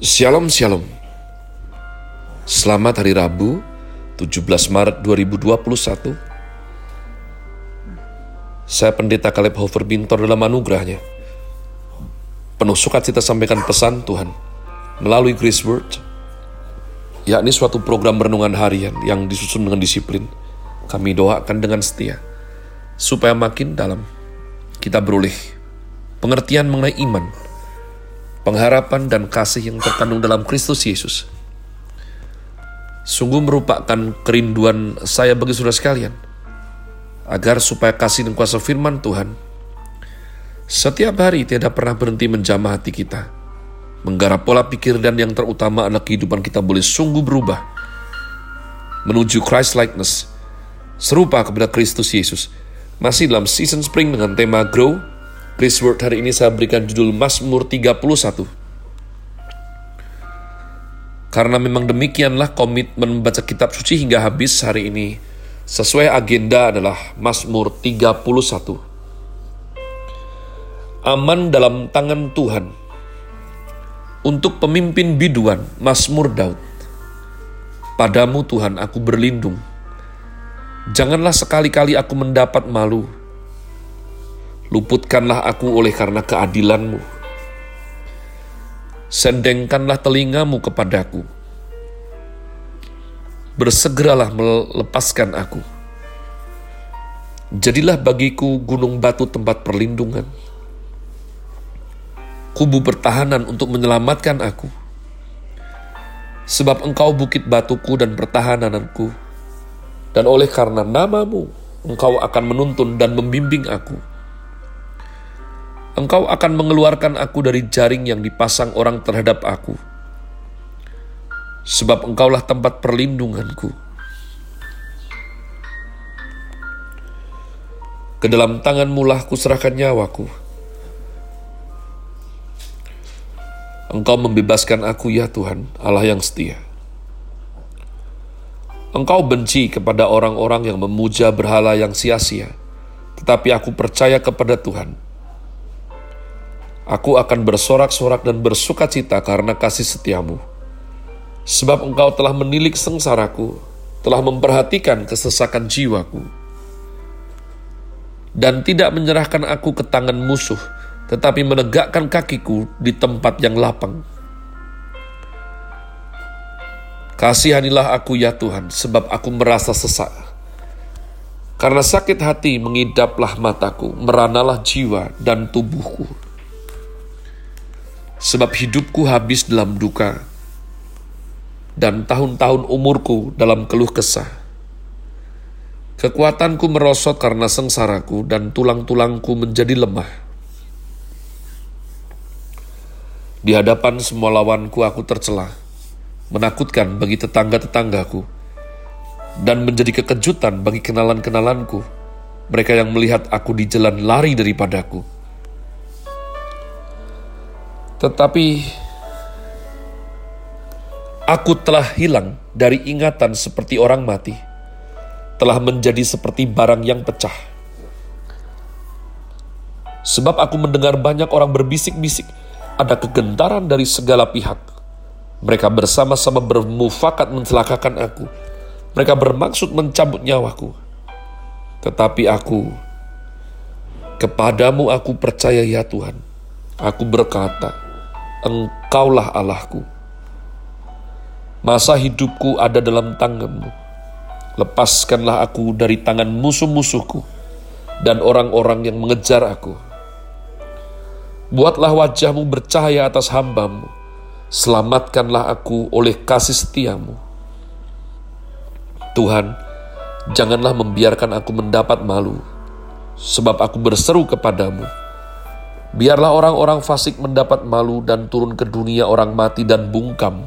Shalom Shalom. Selamat hari Rabu 17 Maret 2021 Saya pendeta Kaleb Hofer Bintor dalam anugerahnya. Penuh sukacita sampaikan pesan Tuhan Melalui Grace Word Yakni suatu program renungan harian yang disusun dengan disiplin. Kami doakan dengan setia Supaya makin dalam kita beroleh pengertian mengenai iman pengharapan dan kasih yang terkandung dalam Kristus Yesus. Sungguh merupakan kerinduan saya bagi saudara sekalian, agar supaya kasih dan kuasa firman Tuhan setiap hari tidak pernah berhenti menjamah hati kita, menggarap pola pikir dan yang terutama adalah kehidupan kita boleh sungguh berubah menuju Christ likeness, serupa kepada Kristus Yesus. Masih dalam season spring dengan tema Grow, Please Word hari ini saya berikan judul Mazmur 31. Karena memang demikianlah komitmen membaca kitab suci hingga habis hari ini. Sesuai agenda adalah Mazmur 31. Aman dalam tangan Tuhan. Untuk pemimpin biduan, Mazmur Daud. Padamu Tuhan aku berlindung. Janganlah sekali-kali aku mendapat malu Luputkanlah aku oleh karena keadilanmu. Sendengkanlah telingamu kepadaku. Bersegeralah melepaskan aku. Jadilah bagiku gunung batu tempat perlindungan. Kubu pertahanan untuk menyelamatkan aku. Sebab engkau bukit batuku dan pertahananku. Dan oleh karena namamu, engkau akan menuntun dan membimbing aku Engkau akan mengeluarkan aku dari jaring yang dipasang orang terhadap aku. Sebab engkaulah tempat perlindunganku. Ke dalam tanganmu lah kuserahkan nyawaku. Engkau membebaskan aku ya Tuhan, Allah yang setia. Engkau benci kepada orang-orang yang memuja berhala yang sia-sia, tetapi aku percaya kepada Tuhan Aku akan bersorak-sorak dan bersuka cita karena kasih setiamu. Sebab engkau telah menilik sengsaraku, telah memperhatikan kesesakan jiwaku, dan tidak menyerahkan aku ke tangan musuh, tetapi menegakkan kakiku di tempat yang lapang. Kasihanilah aku ya Tuhan, sebab aku merasa sesak. Karena sakit hati mengidaplah mataku, meranalah jiwa dan tubuhku sebab hidupku habis dalam duka, dan tahun-tahun umurku dalam keluh kesah. Kekuatanku merosot karena sengsaraku, dan tulang-tulangku menjadi lemah. Di hadapan semua lawanku aku tercela, menakutkan bagi tetangga-tetanggaku, dan menjadi kekejutan bagi kenalan-kenalanku, mereka yang melihat aku di jalan lari daripadaku tetapi aku telah hilang dari ingatan seperti orang mati, telah menjadi seperti barang yang pecah. Sebab aku mendengar banyak orang berbisik-bisik, ada kegentaran dari segala pihak. Mereka bersama-sama bermufakat mencelakakan aku. Mereka bermaksud mencabut nyawaku. Tetapi aku, kepadamu aku percaya ya Tuhan. Aku berkata, Engkaulah Allahku. Masa hidupku ada dalam tanganmu. Lepaskanlah aku dari tangan musuh-musuhku dan orang-orang yang mengejar aku. Buatlah wajahmu bercahaya atas hambamu. Selamatkanlah aku oleh kasih setiamu. Tuhan, janganlah membiarkan aku mendapat malu, sebab aku berseru kepadamu Biarlah orang-orang fasik mendapat malu dan turun ke dunia orang mati dan bungkam.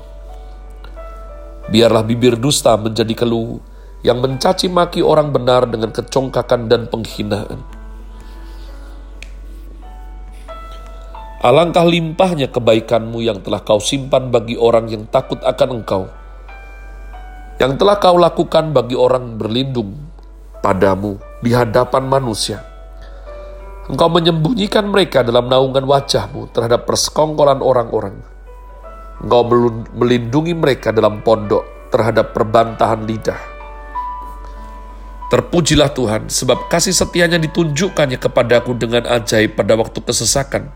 Biarlah bibir dusta menjadi keluh yang mencaci maki orang benar dengan kecongkakan dan penghinaan. Alangkah limpahnya kebaikanmu yang telah kau simpan bagi orang yang takut akan engkau, yang telah kau lakukan bagi orang berlindung padamu di hadapan manusia Engkau menyembunyikan mereka dalam naungan wajahmu terhadap persekongkolan orang-orang. Engkau melindungi mereka dalam pondok terhadap perbantahan lidah. Terpujilah Tuhan, sebab kasih setianya ditunjukkannya kepadaku dengan ajaib pada waktu kesesakan.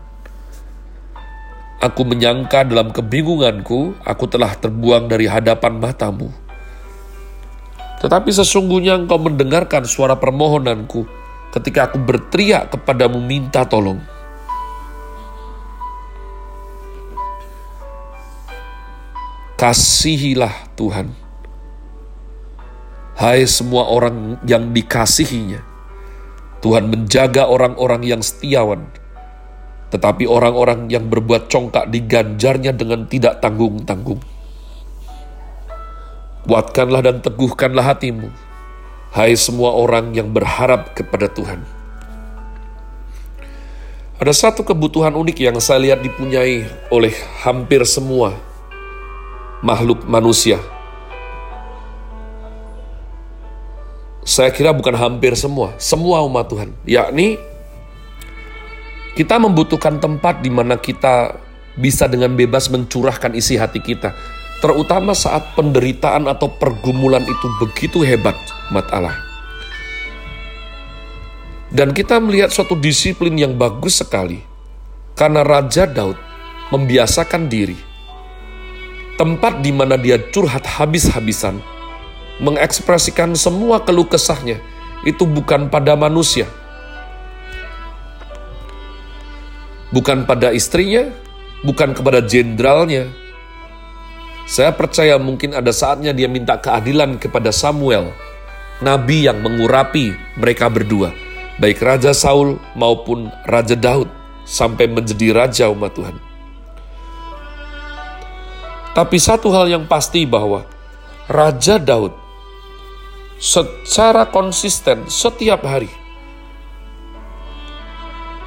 Aku menyangka dalam kebingunganku, aku telah terbuang dari hadapan matamu. Tetapi sesungguhnya engkau mendengarkan suara permohonanku ketika aku berteriak kepadamu minta tolong. Kasihilah Tuhan. Hai semua orang yang dikasihinya. Tuhan menjaga orang-orang yang setiawan. Tetapi orang-orang yang berbuat congkak diganjarnya dengan tidak tanggung-tanggung. Kuatkanlah dan teguhkanlah hatimu. Hai semua orang yang berharap kepada Tuhan. Ada satu kebutuhan unik yang saya lihat dipunyai oleh hampir semua makhluk manusia. Saya kira bukan hampir semua, semua umat Tuhan, yakni kita membutuhkan tempat di mana kita bisa dengan bebas mencurahkan isi hati kita, terutama saat penderitaan atau pergumulan itu begitu hebat, umat Allah. Dan kita melihat suatu disiplin yang bagus sekali, karena Raja Daud membiasakan diri tempat di mana dia curhat habis-habisan, mengekspresikan semua keluh kesahnya, itu bukan pada manusia, bukan pada istrinya, bukan kepada jenderalnya. Saya percaya mungkin ada saatnya dia minta keadilan kepada Samuel, nabi yang mengurapi mereka berdua, baik Raja Saul maupun Raja Daud, sampai menjadi raja umat Tuhan. Tapi satu hal yang pasti bahwa Raja Daud secara konsisten setiap hari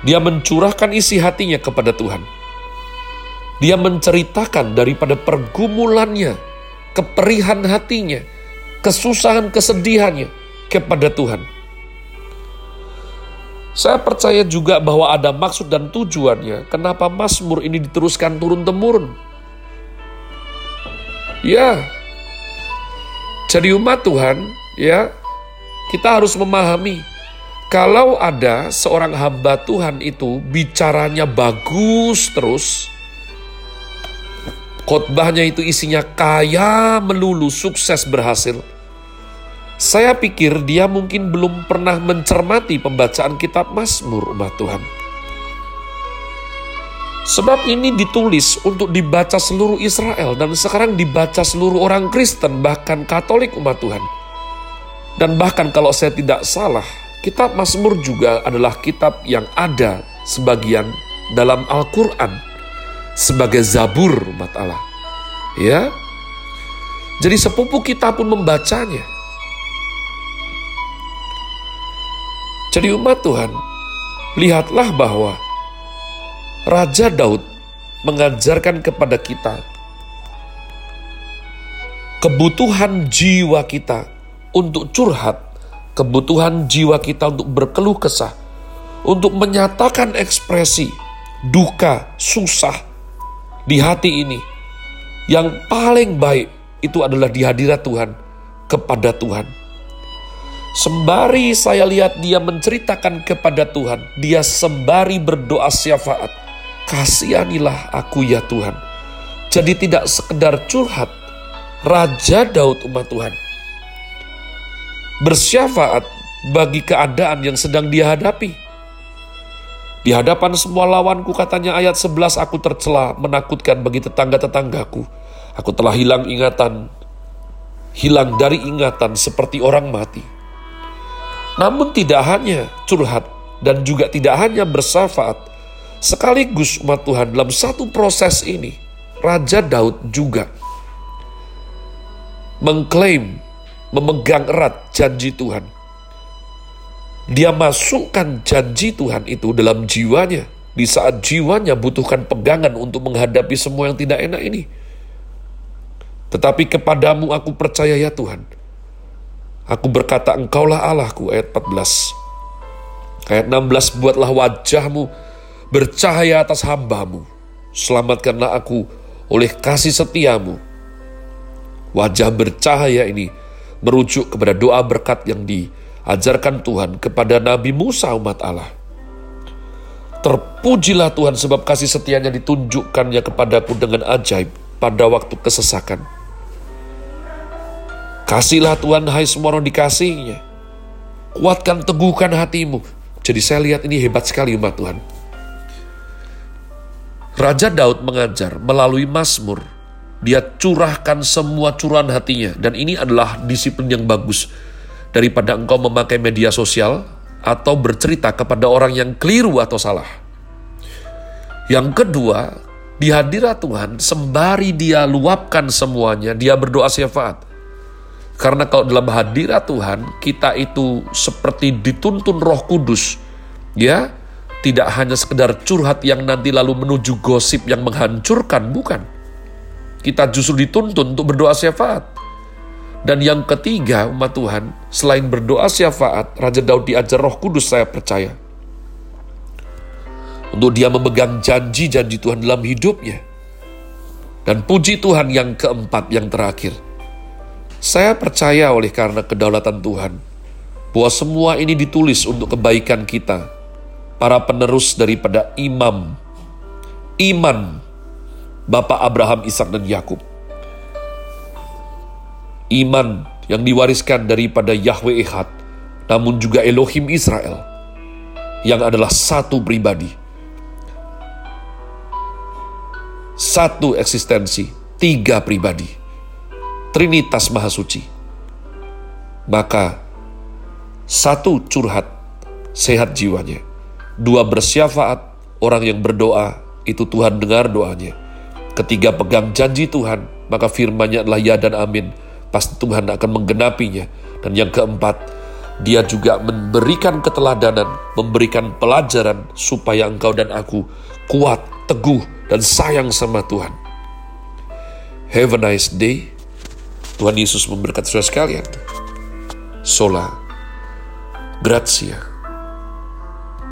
dia mencurahkan isi hatinya kepada Tuhan. Dia menceritakan daripada pergumulannya, keperihan hatinya, kesusahan kesedihannya kepada Tuhan. Saya percaya juga bahwa ada maksud dan tujuannya kenapa Mazmur ini diteruskan turun-temurun. Ya, jadi umat Tuhan, ya, kita harus memahami kalau ada seorang hamba Tuhan itu bicaranya bagus terus, khotbahnya itu isinya kaya melulu, sukses berhasil. Saya pikir dia mungkin belum pernah mencermati pembacaan kitab Mazmur umat Tuhan. Sebab ini ditulis untuk dibaca seluruh Israel dan sekarang dibaca seluruh orang Kristen bahkan Katolik umat Tuhan. Dan bahkan kalau saya tidak salah, kitab Mazmur juga adalah kitab yang ada sebagian dalam Al-Qur'an sebagai zabur umat Allah. Ya. Jadi sepupu kita pun membacanya. Jadi umat Tuhan, lihatlah bahwa Raja Daud mengajarkan kepada kita kebutuhan jiwa kita untuk curhat, kebutuhan jiwa kita untuk berkeluh kesah, untuk menyatakan ekspresi duka, susah di hati ini. Yang paling baik itu adalah di hadirat Tuhan, kepada Tuhan. Sembari saya lihat dia menceritakan kepada Tuhan, dia sembari berdoa syafaat kasihanilah aku ya Tuhan. Jadi tidak sekedar curhat, Raja Daud umat Tuhan. Bersyafaat bagi keadaan yang sedang dia hadapi. Di hadapan semua lawanku katanya ayat 11 aku tercela menakutkan bagi tetangga-tetanggaku. Aku telah hilang ingatan, hilang dari ingatan seperti orang mati. Namun tidak hanya curhat dan juga tidak hanya bersafaat, Sekaligus umat Tuhan dalam satu proses ini, Raja Daud juga mengklaim, memegang erat janji Tuhan. Dia masukkan janji Tuhan itu dalam jiwanya di saat jiwanya butuhkan pegangan untuk menghadapi semua yang tidak enak ini. Tetapi kepadamu aku percaya ya Tuhan. Aku berkata engkaulah Allahku ayat 14. Ayat 16 buatlah wajahmu bercahaya atas hambamu. Selamatkanlah aku oleh kasih setiamu. Wajah bercahaya ini merujuk kepada doa berkat yang diajarkan Tuhan kepada Nabi Musa umat Allah. Terpujilah Tuhan sebab kasih setianya ditunjukkannya kepadaku dengan ajaib pada waktu kesesakan. Kasihlah Tuhan hai semua orang dikasihnya. Kuatkan teguhkan hatimu. Jadi saya lihat ini hebat sekali umat Tuhan Raja Daud mengajar melalui Mazmur. Dia curahkan semua curahan hatinya. Dan ini adalah disiplin yang bagus. Daripada engkau memakai media sosial atau bercerita kepada orang yang keliru atau salah. Yang kedua, di hadirat Tuhan, sembari dia luapkan semuanya, dia berdoa syafaat. Karena kalau dalam hadirat Tuhan, kita itu seperti dituntun roh kudus. Ya, tidak hanya sekedar curhat yang nanti lalu menuju gosip yang menghancurkan, bukan. Kita justru dituntun untuk berdoa syafaat. Dan yang ketiga, umat Tuhan, selain berdoa syafaat, Raja Daud diajar roh kudus saya percaya. Untuk dia memegang janji-janji Tuhan dalam hidupnya. Dan puji Tuhan yang keempat, yang terakhir. Saya percaya oleh karena kedaulatan Tuhan, bahwa semua ini ditulis untuk kebaikan kita, para penerus daripada imam, iman Bapak Abraham, Ishak dan Yakub. Iman yang diwariskan daripada Yahweh Ehad, namun juga Elohim Israel, yang adalah satu pribadi. Satu eksistensi, tiga pribadi. Trinitas Maha Suci. Maka, satu curhat, sehat jiwanya Dua bersyafaat, orang yang berdoa, itu Tuhan dengar doanya. Ketiga pegang janji Tuhan, maka firmannya adalah ya dan amin. Pasti Tuhan akan menggenapinya. Dan yang keempat, dia juga memberikan keteladanan, memberikan pelajaran supaya engkau dan aku kuat, teguh, dan sayang sama Tuhan. Have a nice day. Tuhan Yesus memberkati saudara sekalian. Sola. Grazie.